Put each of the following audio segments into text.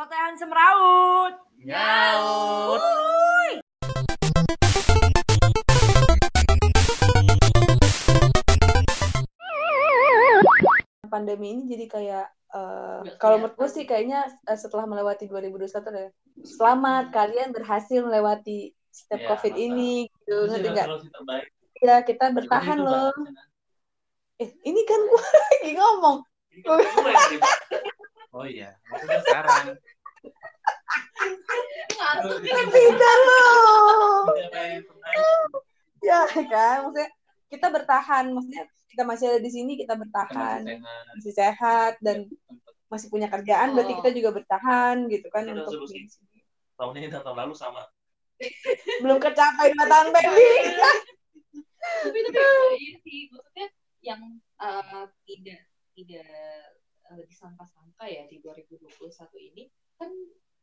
Celotehan semeraut. Nyaut. pandemi ini jadi kayak uh, kalau menurut gue sih kayaknya uh, setelah melewati 2021 ya selamat kalian berhasil melewati step Ya, covid mantap. ini gitu Itu ngerti nggak solusi terbaik. ya kita bertahan loh eh ini kan gue lagi ngomong Kan. Oh iya, maksudnya sekarang. tidak loh Siapa yang terbaik? ya kan maksudnya kita bertahan maksudnya kita masih ada di sini kita Kita bertahan masih sehat. masih sehat dan masih punya kerjaan berarti Oh. kita juga bertahan gitu kan untuk. Tahun ini dan tahun lalu sama. belum kecapai lima tahun baby tapi tapi iya sih maksudnya yang uh, tidak tidak uh, disangka-sangka ya di 2021 ini kan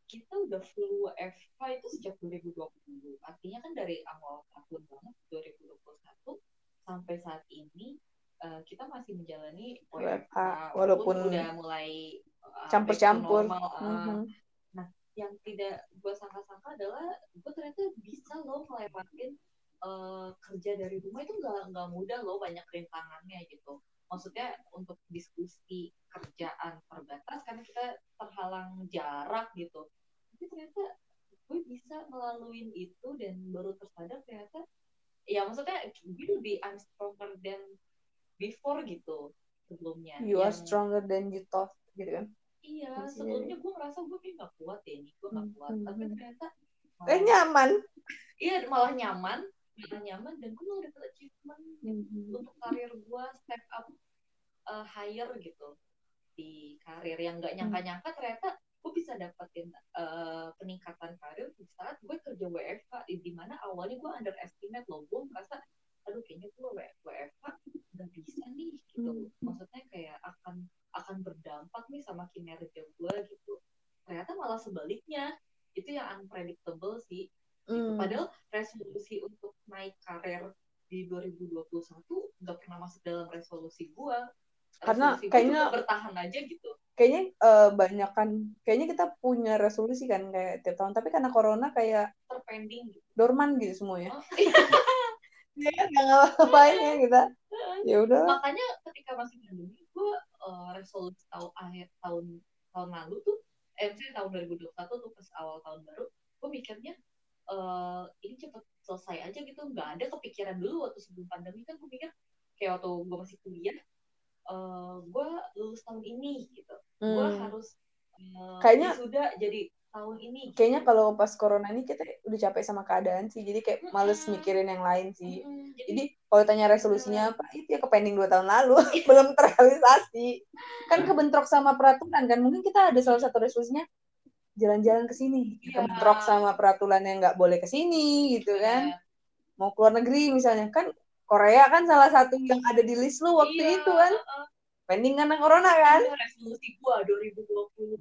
kita udah flu WFH itu sejak 2020 artinya kan dari awal tahun banget 2021 sampai saat ini uh, kita masih menjalani WFH walaupun udah mulai uh, campur-campur. back to normal, uh, Mhm. yang tidak gue sangka-sangka adalah gue ternyata bisa loh ngelewatin eh, kerja dari rumah itu nggak nggak mudah loh banyak rintangannya gitu maksudnya untuk diskusi kerjaan terbatas karena kita terhalang jarak gitu. Tapi ternyata gue bisa ngelaluin itu dan baru tersadar ternyata ya maksudnya gue lebih I'm stronger than before gitu sebelumnya. You are stronger than you thought gitu kan? Iya, sebelumnya gue ngerasa gue kayak gak kuat ya nih, gue gak kuat. hmm, Tapi hmm. ternyata eh nyaman. Iya malah nyaman, malah nyaman dan gue malah dapet achievement untuk karir gue step up uh, higher gitu. Di karir yang gak nyangka-nyangka ternyata gue bisa dapetin uh, peningkatan karir di saat gue kerja WFH di mana awalnya gue underestimate loh. Gue merasa aduh kayaknya gue WFH nggak bisa nih gitu. Hmm. maksudnya kayak akan akan berdampak nih sama kinerja gue gitu. Ternyata malah sebaliknya. Itu yang unpredictable sih gitu. Hmm. padahal resolusi untuk naik karir di 2021 nggak pernah masuk dalam resolusi gue Karena Resolusi kayaknya- bertahan aja gitu. kayaknya eh, banyak kan kayaknya kita punya resolusi kan kayak tiap tahun. Tapi karena corona kayak terpending gitu. dorman gitu semuanya. Oh, ya nggak ngapain ya kita. Ya udah. Makanya ketika masih pandemi gue uh, resolusi tahun akhir tahun tahun lalu tuh eh tahun 2021 tuh pas awal tahun baru gue mikirnya eh ini cepet selesai aja gitu nggak ada kepikiran dulu waktu sebelum pandemi. Kan gue mikir kayak waktu gue masih kuliah eh gue lulus tahun ini gitu. Gue Hmm. harus eh, Kayaknya- sudah jadi tahun ini gitu. kayaknya kalau pas corona ini kita udah capek sama keadaan sih. Jadi kayak males Mm-mm. mikirin yang lain sih. Mm-mm, jadi kalau tanya resolusinya apa itu ya ke pending dua tahun lalu. Belum terrealisasi. Kan kebentrok sama peraturan kan. Mungkin kita ada salah satu resolusinya jalan-jalan ke sini Iya. kebentrok sama peraturan yang nggak boleh ke sini gitu kan. Ya, mau keluar negeri misalnya kan Korea kan salah satu yang ada di list lu waktu iya, itu kan. pending karena corona kan. resolusi gua 2020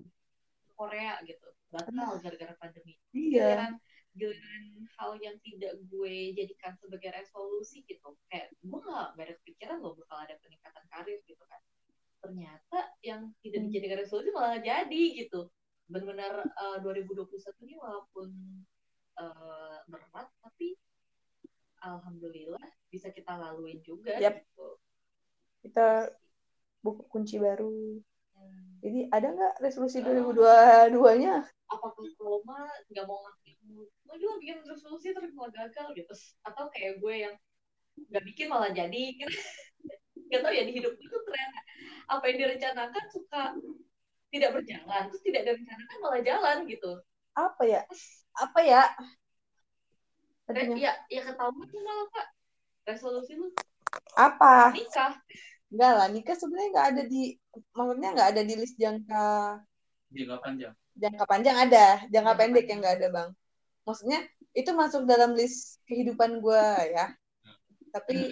Korea gitu. Batal gara-gara pandemi. Iya. Giliran giliran hal yang tidak gue jadikan sebagai resolusi gitu. Kayak gue nggak gak ada kepikiran loh bakal ada peningkatan karir gitu kan. Ternyata yang tidak Hmm. dijadikan resolusi malah jadi gitu benar-benar eh, 2021 ini walaupun eh, berat tapi alhamdulillah bisa kita laluin juga Yap. gitu kita buku kunci baru Hmm. jadi ada nggak resolusi Oh. 2022 nya apakah Roma nggak mau ngakuin lo juga bikin resolusi terus malah gagal gitu atau kayak gue yang nggak bikin malah jadi kan nggak tahu ya di hidup itu ternyata apa yang direncanakan suka tidak berjalan terus tidak direncanakan malah jalan gitu. Apa ya? Apa ya? Re- Tadinya. ya ya ketahuan tuh malah kak. Resolusi lu. Apa? Nikah. Enggak lah nikah sebenarnya nggak ada di maksudnya nggak ada di list jangka Jangka panjang. jangka panjang ada jangka Jangka pendek panjang. yang nggak ada bang. Maksudnya itu masuk dalam list kehidupan gue ya. Tapi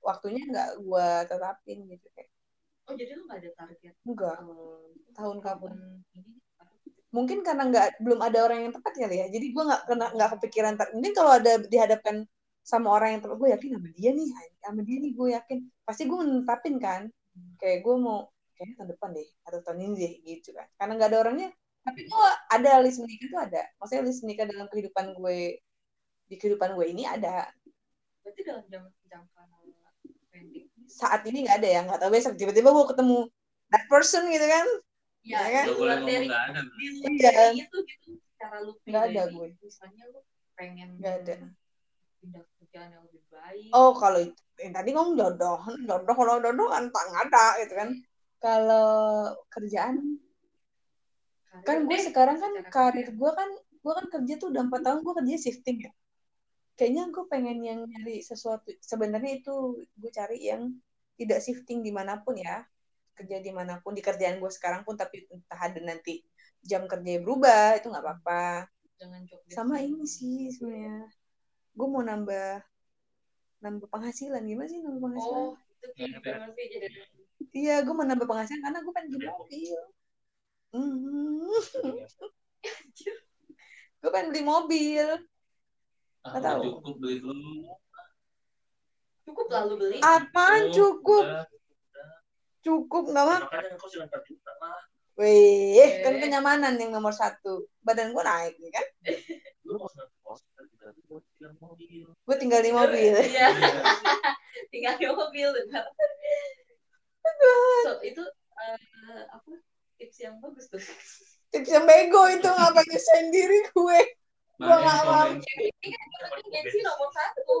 waktunya nggak gue tetapin gitu kayak oh jadi lu nggak ada target? Enggak eh, tahun kapan? Ini? Mungkin karena nggak belum ada orang yang tepat kali ya. Jadi gue nggak kena nggak kepikiran mungkin kalau ada dihadapkan sama orang yang tepat gue yakin sama dia nih sama dia nih gue yakin. Pasti gue netapin kan kayak gue mau kayaknya tahun depan deh atau tahun ini deh gitu kan. Karena nggak ada orangnya tapi gue ada list menikah tuh ada. Maksudnya list menikah dalam kehidupan gue di kehidupan gue ini ada. Berarti dalam jangka saat ini nggak ada ya nggak tahu besok tiba-tiba gue ketemu that person gitu kan ya, Ya kan? Gak boleh ngomong nggak ada. Iya. itu gitu cara lu Nggak ada gue. misalnya lu pengen Nggak ada. pindah kerjaan yang lebih baik oh kalau itu yang tadi ngomong jodoh jodoh kalau jodoh kan tak nggak ada gitu kan kalau kerjaan Karir kan gue sekarang kan karir gue kan gue kan kerja tuh udah empat tahun gue kerja shifting ya kayaknya gue pengen yang nyari sesuatu sebenarnya itu gue cari yang tidak shifting di mana pun ya. Kerja di mana pun di kerjaan gue sekarang pun tapi entah ada nanti jam kerja berubah itu nggak apa-apa. Desk sama ini sih sebenarnya. Gue mau nambah nambah penghasilan. Gimana sih nambah penghasilan? Oh itu Iya. jadi iya gue mau nambah penghasilan karena gue pengen beli mobil. Hmm. gue pengen beli mobil Ah, Nggak tahu. cukup beli dulu. cukup lalu beli apaan cukup Udah. cukup nggak mah Makanya kau sudah empat juta lah. Wih, Eh. kan kenyamanan yang nomor satu. Badan gue naik nih kan. Tuh tinggal mobil. Gue tinggal di mobil. iya tinggal di mobil benar so itu eh, apa tips yang bagus tuh Tips yang bego itu ngapain nyusahin diri gue. Gua nggak mau. ini kan nomor satu.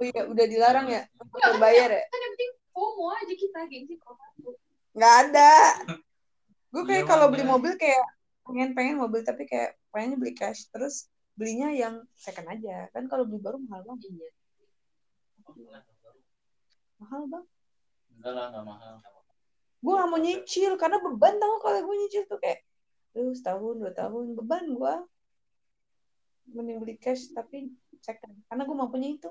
Oh iya, udah dilarang ya? Udah bayar ya? kan yang penting FOMO aja kita gengsi nomor satu Nggak ada. Gue kayak Iya, kalau beli mobil kayak pengen-pengen mobil tapi kayak pengennya beli cash terus belinya yang second aja kan kalau beli baru mahal banget iya mahal bang Enggak lah, enggak mahal. gue gak mau nyicil karena beban tau kalau gue nyicil tuh kayak Duh, setahun dua tahun beban gue mending beli cash tapi second. Karena gue mampunya itu.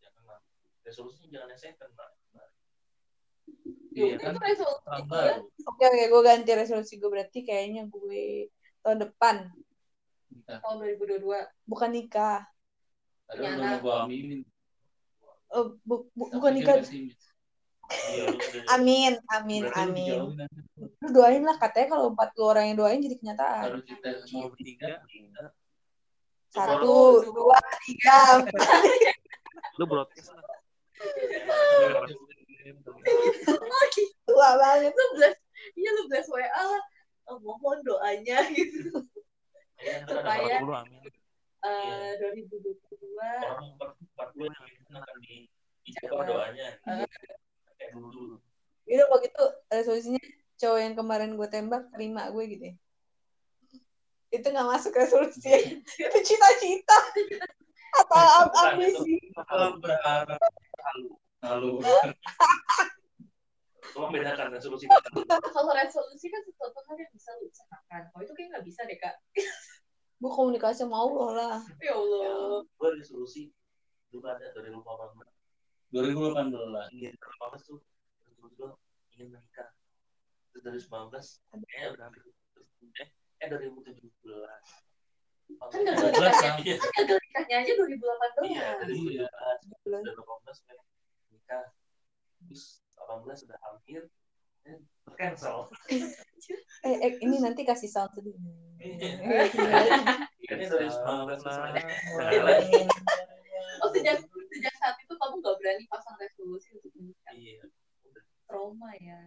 Jangan lah. Resolusinya jangan yang second, Mbak. ya Iya udah kan? itu resolusi ya oke oke gue ganti resolusi gue berarti kayaknya gue tahun depan. Nikah. tahun 2022 bukan nikah. Ada mau gua aminin. oh, bu- bu- bukan nikah. Iya, amin amin amin. lu doain lah katanya kalau empat puluh orang yang doain jadi kenyataan. Kalau kita mau bertiga, kita satu dua tiga lu broadcast lah. tua banget lu blast iya lu blast WA lah Oh, mohon doanya gitu Iya, Supaya- 40 amin. Eh 2022 orang empat puluh yang itu akan di dijawab doanya. Iya. Kayak dulu. gitu resolusinya cowok yang kemarin gue tembak terima gue gitu ya. Itu nggak masuk resolusi. Itu cita-cita. Atau Bukan, ambisi. Kalau berharap halu. Tolong bedakan resolusi dan kalau resolusi kan sesuatu hal yang bisa lu usahakan kalau itu kayak nggak bisa deh kak. Gue komunikasi sama Allah lah. Ya Allah. Gue resolusi dulu ada dari 2018 2018 ingin terlepas tuh resolusi gue ingin menikah. Terus dari 19 kayaknya udah hampir eh eh 2017 Kan gagal nikahnya. Iya, kan gagal nikahnya aja 2018 iya, dari Iya. 2017 udah 18 pengen nikah. Terus 18 sudah hampir eh, cancel. Eh, eh ini nanti kasih sound sedih Iya. ini dari 19 selesai oh sejak sejak saat itu kamu nggak berani pasang resolusi untuk menikah? Iya trauma ya.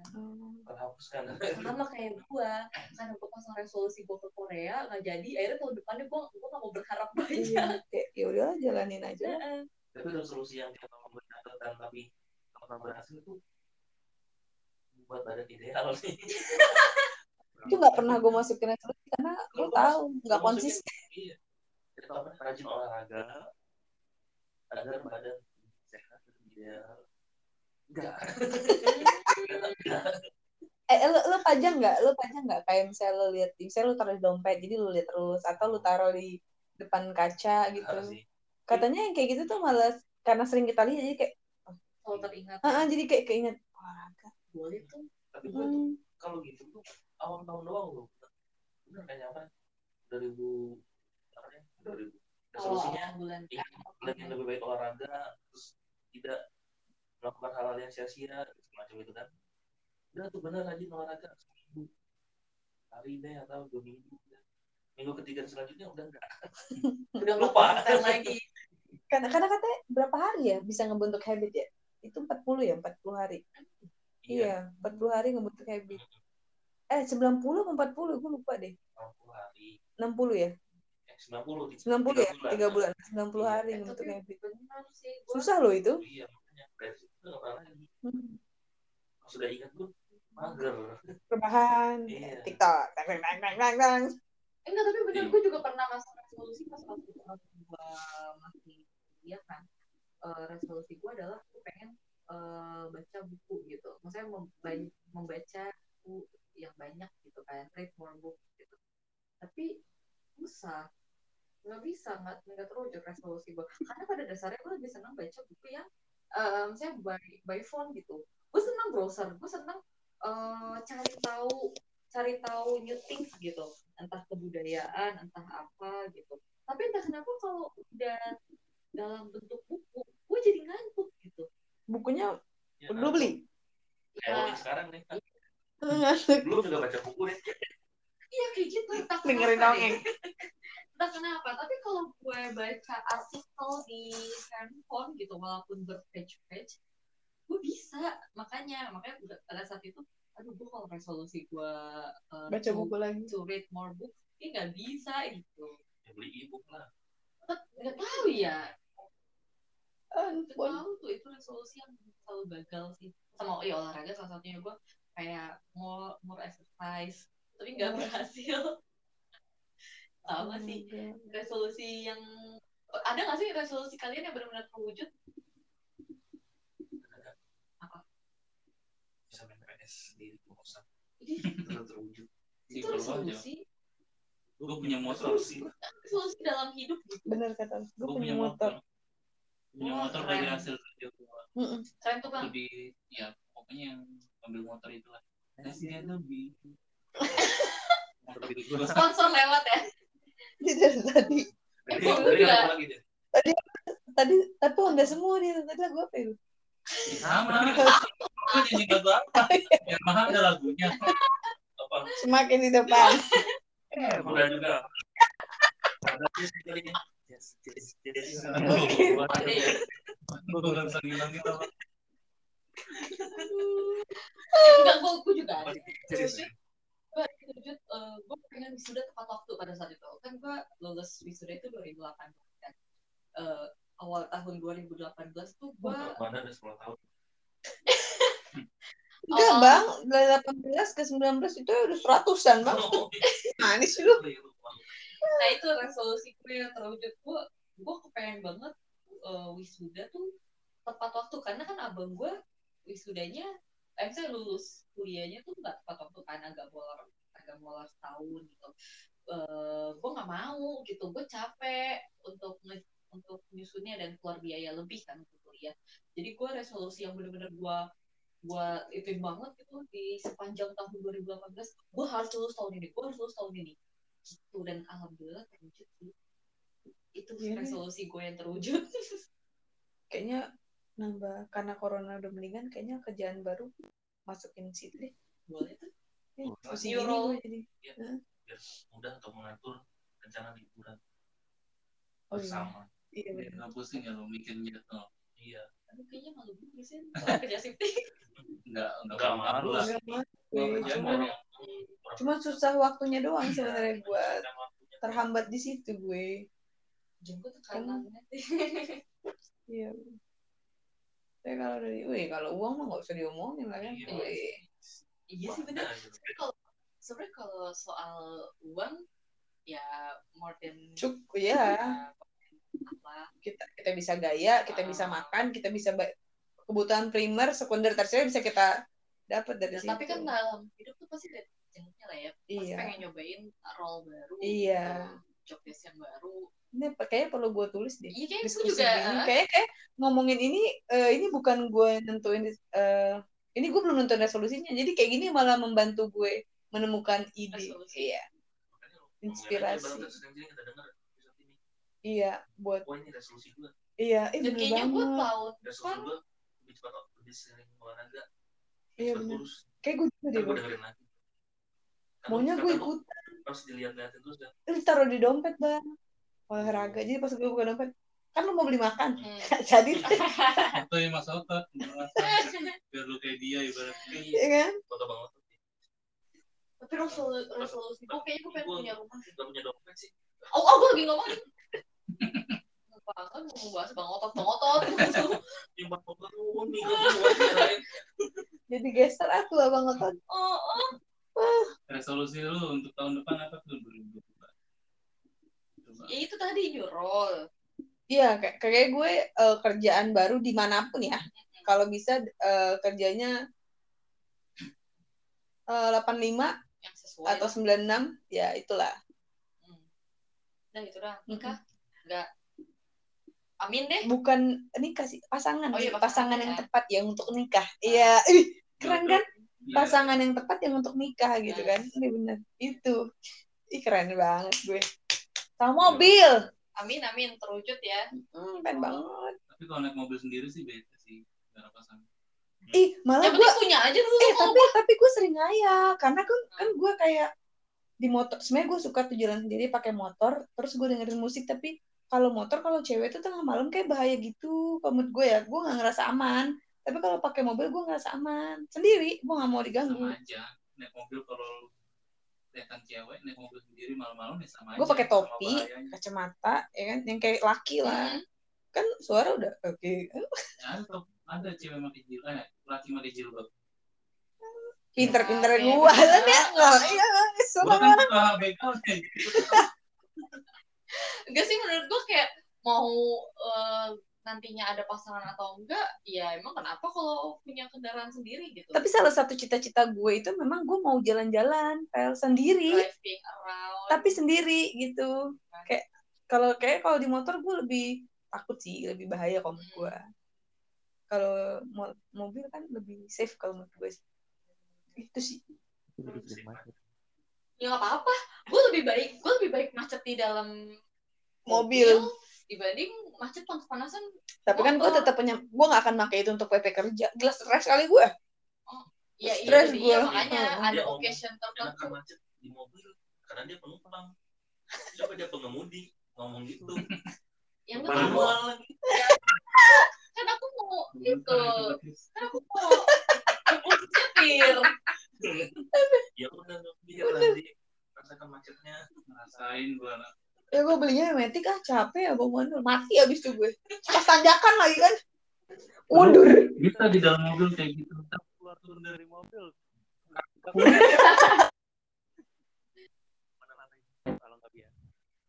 Terhapuskan. Sama kayak gua karena gua pasang resolusi gua ke Korea nggak jadi akhirnya tahun depannya gua gua nggak mau berharap banyak. iya ya udahlah jalanin aja. Heeh. tapi resolusi yang kita mau berhasil tapi nggak pernah berhasil itu buat badan ideal sih. Itu nggak pernah gue masukin resolusi karena gue tahu nggak konsisten. iya. Kita rajin olahraga agar badan sehat dan ideal enggak. Eh lu lu pajang nggak? Lu pajang nggak? Kayak misalnya lu lihat misalnya lu taruh di dompet jadi lu lihat terus atau lu taruh di depan kaca gitu. Harus sih. Katanya yang kayak gitu tuh malah karena sering kita lihat jadi kayak kalau teringat. Ah ah, jadi kayak keinget olahraga boleh tuh. Tapi gue tuh hmm. kalau gitu tuh awal tahun doang loh. Bener kayaknya apa 2000 apa ya 2000 resolusinya awal bulan bulan yang lebih baik olahraga terus tidak melakukan hal-hal yang sia-sia semacam itu kan udah tuh bener rajin olahraga seminggu hari deh atau dua minggu minggu ketiga dan selanjutnya udah enggak udah Lupa. konsisten lagi Karena karena katanya berapa hari ya bisa ngebentuk habit ya? Itu 40 ya, 40 hari. Iya, 40 hari ngebentuk habit. Eh, 90 apa 40? Gue lupa deh. 60 hari 60 ya? eh, 90 di- 90 ya? tiga 3 bulan. 90 Iya. hari Eh, ngebentuk habit. benar sih gua Susah loh itu. iya Hmm. Sudah ingat tuh mager. Rebahan, Iya. TikTok, tang tang tang tang. Eh, enggak tapi benar Iya. gue juga pernah masuk resolusi pas waktu gue masih kuliah kan. Eh, resolusi gue adalah gue pengen eh, baca buku gitu. Maksudnya memba- membaca buku yang banyak gitu kan. Read more book gitu. Tapi susah. Nggak bisa nggak nggak terwujud resolusi gue karena pada dasarnya gue lebih senang baca buku yang eh misalnya by by phone gitu. Gue senang browser gue senang eh, cari tahu cari tahu new things gitu. Entah kebudayaan entah apa gitu. Tapi entah kenapa kalau udah dalam bentuk buku gue jadi ngantuk gitu. Bukunya Ya, udah beli. kayak ya, Oli sekarang nih Ngantuk. belum juga baca buku nih. Iya kayak gitu. Dengerin dongeng. Entah kenapa tapi kalau gue baca artikel di handphone gitu walaupun berpage-page gue bisa makanya makanya udah- pada saat itu aduh gue kalau resolusi gue uh, Baca to- buku lagi. to read more books ini nggak bisa gitu ya beli ebook lah nggak tahu ya nggak Ampun. tahu tuh itu resolusi yang selalu gagal sih sama ya olahraga salah satunya gue kayak more more exercise tapi nggak Hmm. Sama sih resolusi yang ada nggak sih resolusi kalian yang benar-benar terwujud Apa? bisa main PS sendiri bosan Ih, terus terwujud itu resolusi Gue punya motor. Resolusi. resolusi dalam hidup gitu Bener kata. Gue punya motor. Punya Wah, motor keren. dari hasil kerja gue. Keren tuh bang Lebih, ya pokoknya yang ambil motor itulah. Hasilnya lebih. Itu sponsor lewat ya dari tadi. Enggak. apa lagi deh? Tadi tapi Honda semua dia. Tadi lagu apa ya? Sama. Gue nyanyi lagu apa? Yang mahal ada lagunya. Apa? Semakin di depan. Eh, udah juga. Ada sih sekalinya. Yes, yes, yes. Oke. ada ya Gue enggak juga ada Gue wujud gue pengen wisuda tepat waktu pada saat itu kan gue lulus wisuda itu 2018 kan Eh, awal tahun 2018 tuh gue Mana ada 10 tahun. Enggak Oh. bang, dari 18 ke 19 itu udah seratusan bang. Oh, Manis lu. iya, lupa. nah itu resolusi gue yang terwujud gue gue kepengen banget eh, wisuda tuh tepat waktu karena kan abang gue wisudanya saya lulus kuliahnya tuh nggak tepat waktu kan agak molor agak molor setahun gitu. Eh gue nggak mau gitu gue capek untuk untuk nyusunnya dan keluar biaya lebih kan untuk kuliah. Jadi gue resolusi yang bener-bener gue gue ituin banget gitu di sepanjang tahun 2018 gue harus lulus tahun ini gue harus lulus tahun ini. Gitu dan alhamdulillah terwujud sih. Itu Iya resolusi gue yang terwujud. Kayaknya nambah karena corona udah mendingan kayaknya kerjaan baru masukin situ deh. boleh tuh Eh, Oh, pusing Euro. gini gue jadi. Biar mudah untuk mengatur rencana liburan Oh iya. bersama. Iya bener. Gak pusing ya lo mikirnya. Oh, Iya. Aduh, kayaknya malu banget sih kerja shifting Enggak, enggak Enggak malu lah. Kerjaan Cuma, cuma susah waktunya doang sebenarnya buat terhambat di situ gue. jemput tekanannya sih Iya. Tapi kalau dari, wih kalau uang mah nggak usah diomongin lah kan. Iya. Iya sih bener sebenarnya kalau sebenarnya kalau soal uang ya more than Cukup ya. apa Kita kita bisa gaya, kita bisa Ah. makan, kita bisa kebutuhan primer, sekunder, tersier bisa kita dapat dari Ya, situ. tapi kan dalam hidup tuh pasti ada jenuhnya lah ya pasti Iya. pengen nyobain role baru Iya. eh, job desk yang baru ini kayaknya perlu gue tulis deh. iya kayak gue diskusi juga gini. Kayak kayak ngomongin ini eh, ini bukan gue nentuin eh, ini gue belum nentuin resolusinya. Jadi kayak gini malah membantu gue menemukan ide. Resolusi. Iya, Inspirasi. ini. iya buat Oh ini resolusi gue. iya, eh dan kayaknya gue tahun Resolusi depan gue lebih cepat lebih sering olahraga. Iya, bener. Kayak gue juga deh. gue Bang. dengerin lagi. maunya gue Kata Harus dilihat-lihatin terus ya. Ini taruh di dompet bang olahraga jadi pas gue buka dompet kan lu mau beli makan Hmm. jadi Foto yang mas otot. Biar lu kayak dia ibaratnya. ya kan Foto banget. Tapi resolu- resolusi gue kayaknya gue pengen punya rumah. Gak punya dompet sih. Oh, oh gue lagi ngomongin. Apaan mau bahas bang otot bang otot. Yang bang unik. Jadi geser aku lah bang otot Oh, oh. Resolusi lu untuk tahun depan apa tuh 2022? Coba. Ya itu tadi nyurol. Iya, kayak kayak gue eh, kerjaan baru di mana pun ya. Kalau bisa eh, kerjanya eh, 85 Yang sesuai. atau 96, ya itulah. Hmm. Dan itu dah nikah. Enggak. Amin deh. Bukan nikah sih, pasangan. Oh iya, pasangan pasangan yang ya. tepat ya untuk nikah. Iya, ih, keren kan? Iya. Pasangan yang tepat yang untuk nikah gitu Nah. kan. Ini bener. Itu. Ih, keren banget gue. Sama mobil. Amin amin terwujud ya. Hmm, keren banget. Tapi kalau naik mobil sendiri sih beda sih. Cara pasangan. Ih, malah gue punya aja dulu. eh tapi tapi gue sering ngayal karena kan kan gue kayak di motor sebenarnya gue suka tuh jalan sendiri pakai motor terus gue dengerin musik tapi kalau motor kalau cewek tuh tengah malam kayak bahaya gitu menurut gue ya gue nggak ngerasa aman tapi kalau pakai mobil gue ngerasa aman sendiri gue nggak mau diganggu Sama aja. Naik mobil kalau kelihatan cewek, naik mobil sendiri malam-malam ya sama aja. gue pakai topi kacamata ya kan yang kayak laki lah Hmm. kan suara udah oke Ya, ada, cewek pakai jilbab, eh, laki pakai jilbab. pinter-pinter Oke. gue kan ya nggak suara kayak gitu. Enggak sih menurut gue kayak mau eh, nantinya ada pasangan atau enggak, ya emang kenapa kalau punya kendaraan sendiri gitu. tapi salah satu cita-cita gue itu memang gue mau jalan-jalan pel sendiri driving around. tapi sendiri gitu kayak kalau kayak kalau di motor gue lebih takut sih lebih bahaya kalau menurut gue kalau mo- mobil kan lebih safe kalau menurut gue sih. itu sih ya nggak apa-apa. Gue lebih baik, gue lebih baik macet di dalam Mobil. Dibanding macet panas-panasan. tapi kan gue tetap punya gue gak akan pakai itu untuk PP kerja gila stres kali gue Ya iya, Stres iya, gua. makanya Hmm. ada occasion tertentu. Macet di mobil karena dia penumpang. Coba dia pengemudi ngomong gitu. Yang Manual kedua, lagi. kan aku mau itu, Bentar, kan aku mau mau nyetir. Ya udah biar nanti rasakan macetnya. Ngerasain gue. Ya gue belinya metik ah capek ya bawa manual mati abis itu gue pas tanjakan lagi kan mundur Kita di dalam mobil kayak gitu. keluar turun dari mobil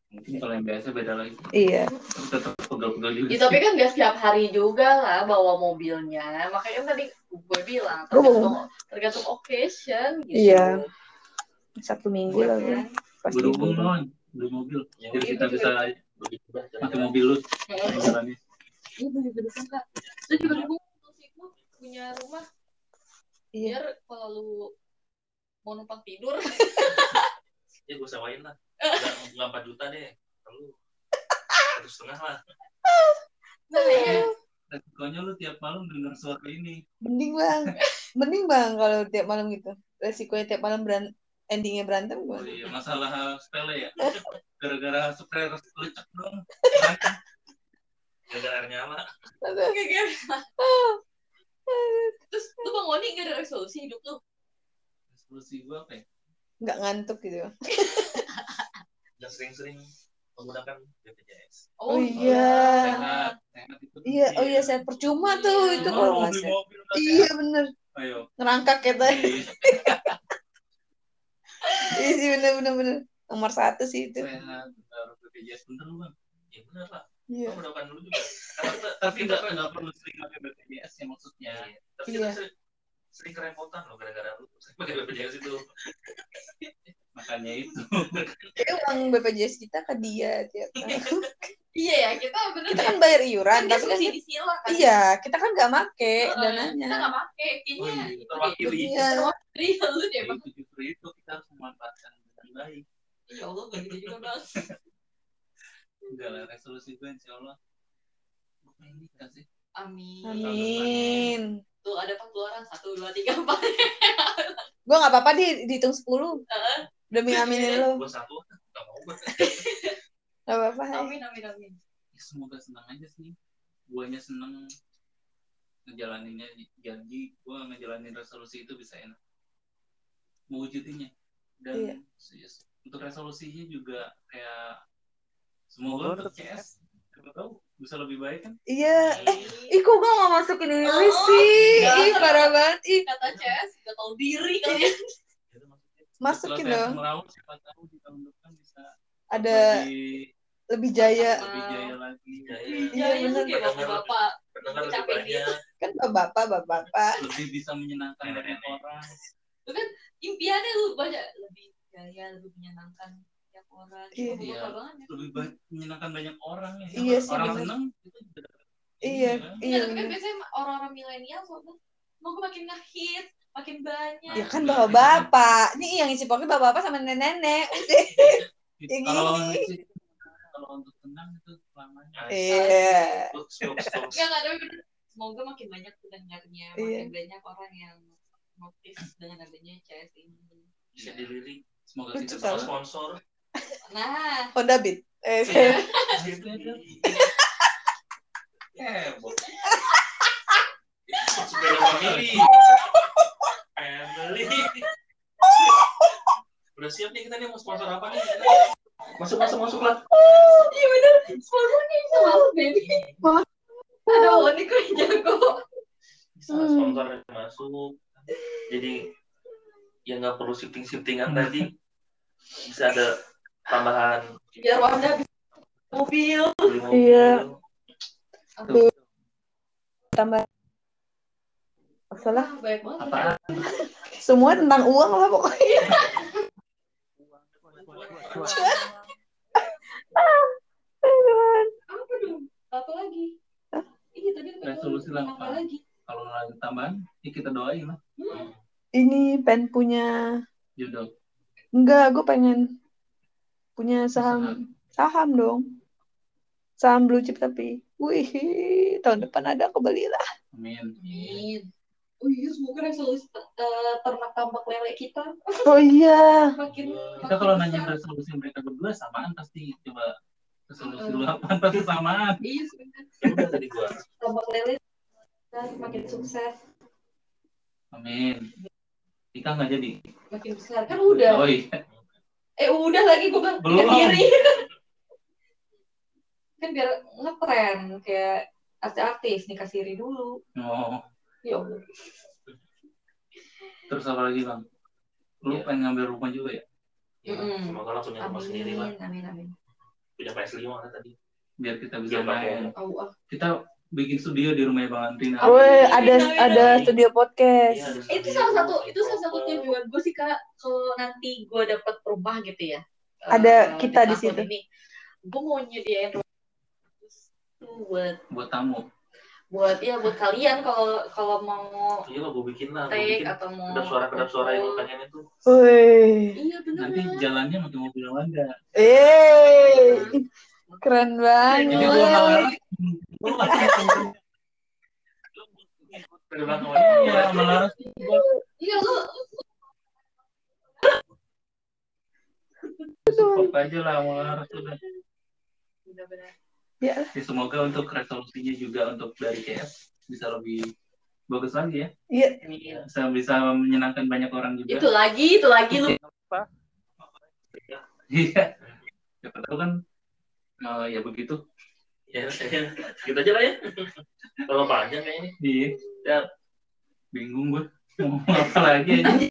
Mungkin kalau yang biasa beda lagi. iya Tapi tetap pegel-pegel juga. Ya, tapi kan gak setiap hari juga lah bawa mobilnya. Makanya kan tadi gue bilang tergantung, tergantung occasion gitu. Iya. satu minggu lah gue pas Gue dukung libur. non, beli mobil. Ya, Jadi kita bisa pakai mobil lu jalannya. Iya, juga dukung kak. Lu juga gue punya rumah. Iya. Biar kalau lu mau numpang tidur, Ya gue sewain lah. Nggak, 4 juta deh. Lalu satu setengah lah. nah ya. Resikonya lu tiap malam denger suara ini. mending bang mending bang kalau tiap malam gitu resikonya tiap malam beran endingnya berantem Oh gue iya, masalah sepele ya. Gara-gara spray lecek dong. Gara-gara nyala. Gara-gara. Terus lu bang Woni gak ada resolusi hidup lu? Resolusi gue apa ya? nggak ngantuk gitu Dan sering-sering menggunakan BPJS. Oh, iya. Sehat, sehat itu. iya oh iya saya percuma tuh Iya. itu kalau nggak sehat. iya sehat? bener Ayo. ngerangkak kita Iya. iya sih bener bener bener nomor satu sih itu harus BPJS bener lu bang. Ya benar lah. iya Gue mendapatkan dulu juga. Karena Tapi nggak nggak perlu sering pakai BPJS ya maksudnya. Iya. Tapi Iya. kita sering, sering kerepotan loh gara-gara lu pakai BPJS itu. Makanya itu. kayak uang BPJS kita ke dia tiap tahun. Iya ya, kita bener kita deh. kan bayar iuran Kan tapi kan sila kan. iya kita kan nggak make Kita dananya nggak pakai. Oh Kayaknya iya, itu deh. terwakili. iya Jadi lu deh Ya, itu justru itu kita harus memanfaatkan dengan baik. Ya Allah gak gitu juga bang. Enggak lah, resolusi gue insya Allah. Gue pengen nikah sih. Amin. Amin. Tuh ada 40 orang. Satu, dua, tiga, empat. Gue nggak apa-apa di dihitung 10 demi aminin lo. Gua satu nggak mau gua. Gak apa-apa. Hai. Amin, amin, amin. Ya, semoga senang aja sih guanya seneng ngejalaninnya jadi gua ngejalanin resolusi itu bisa enak mewujudinnya dan Iya. untuk resolusinya juga kayak semoga untuk CS siapa tahu bisa lebih baik kan Iya. Eh, ih kok gue gak masukin ini sih? iya. Ih parah banget. Ih Kata CS, gak tahu diri kalian. Itu maksudnya. masukin dong. siapa tahu di tahun depan bisa Ada lebih, lebih jaya. lebih jaya lagi Jaya. Iya, Iya, bener. kayak bapak-bapak. Pendengar lebih banyak. Kan bapak bapak. lebih bisa menyenangkan banyak orang Impiannya lu banyak lebih jaya, lebih menyenangkan tiap orang. Iya. Bapak Iya. banget ya. lebih banyak menyenangkan banyak orang ya Iya sih, orang seneng itu Iya, kan? iya. Iya, tapi kan biasanya orang-orang milenial soalnya mau gue makin ngehit, makin banyak. Ya kan bapak-bapak. Nih yang isi pokoknya bapak-bapak sama nenek-nenek. Udah. Gitu. Kalau ini. Kalau untuk tenang itu selamanya Iya. Enggak, enggak, tapi bener. Semoga makin banyak pendengarnya, Iya. makin banyak orang yang notice dengan adanya CS ini. Bisa dilirik. semoga kita bisa Sponsor. Nah, Honda Beat. Eh, Iya. Bob. Sepeda family. Family. Udah siap nih kita nih mau sponsor apa nih? Masuk, masuk, masuk lah. iya bener. Sponsornya bisa masuk, baby. Aduh, ini gue jago. Bisa sponsor yang masuk. Jadi ya nggak perlu shifting-shiftingan tadi. Bisa ada tambahan Biar Wanda bisa mobil. Iya. tambah masalah Ah, banyak banget. Apaan? semua tentang uang lah pokoknya. Apa dong? Apa lagi? Iya, tadi Resolusi lah, Apa lagi? kalau ada tambahan ya kita doain lah Ini pengen punya jodoh enggak, gue pengen punya saham saham dong. Saham blue chip tapi, wih, tahun depan ada aku belilah. amin Amin. Oh iya, semoga resolusi eh, ternak tambak lele kita Oh iya, makin kita kalau nanya resolusi mereka berdua samaan pasti coba resolusi lu apaan pasti samaan Iya, sebenarnya. Ya udah tadi gua. tambak lele dan makin sukses, amin Ika nggak jadi makin besar. Kan udah. oh iya Eh udah lagi gue bilang Belum. diri. kan biar ngetren kayak artis-artis nikah siri dulu. oh Ya Allah. terus apa lagi bang lu Iya. pengen ngambil rumah juga ya Ya, Mm-mm. semoga lah punya rumah sendiri lah. Amin, amin. Punya PS5 lah tadi. biar kita bisa Biar pakai main ah. kita bikin studio di rumahnya bang Andrin Oh, Woi, ada Amin, amin, ada amin. studio podcast. Iya, ada itu studio, salah satu itu salah satu tujuan gue sih kak kalau nanti gue dapet rumah gitu ya Ada eh, kita di situ. ini gue mau nyediain rumah buat buat tamu buat ya buat kalian kalau kalau mau Iya lah, gue bikin lah. Gue take bikin atau mau kedap suara kedap suara yang lu pengen itu. Woi, iya bener. Nanti jalannya pakai mobil Wanda eh, keren jadi banget. gua malah lu Dari belakang iya iya lu. Support aja lah malah udah. Bener-bener Ya, Ya, semoga untuk resolusinya juga untuk dari KS bisa lebih bagus lagi ya. iya. Bisa bisa menyenangkan banyak orang juga. itu lagi itu lagi lu Iya. Siapa tahu kan eh, ya begitu. Ya, ya, gitu aja lah ya. Kalau panjang kayaknya. Iya. Ya. Bingung gue. Mau apa lagi aja.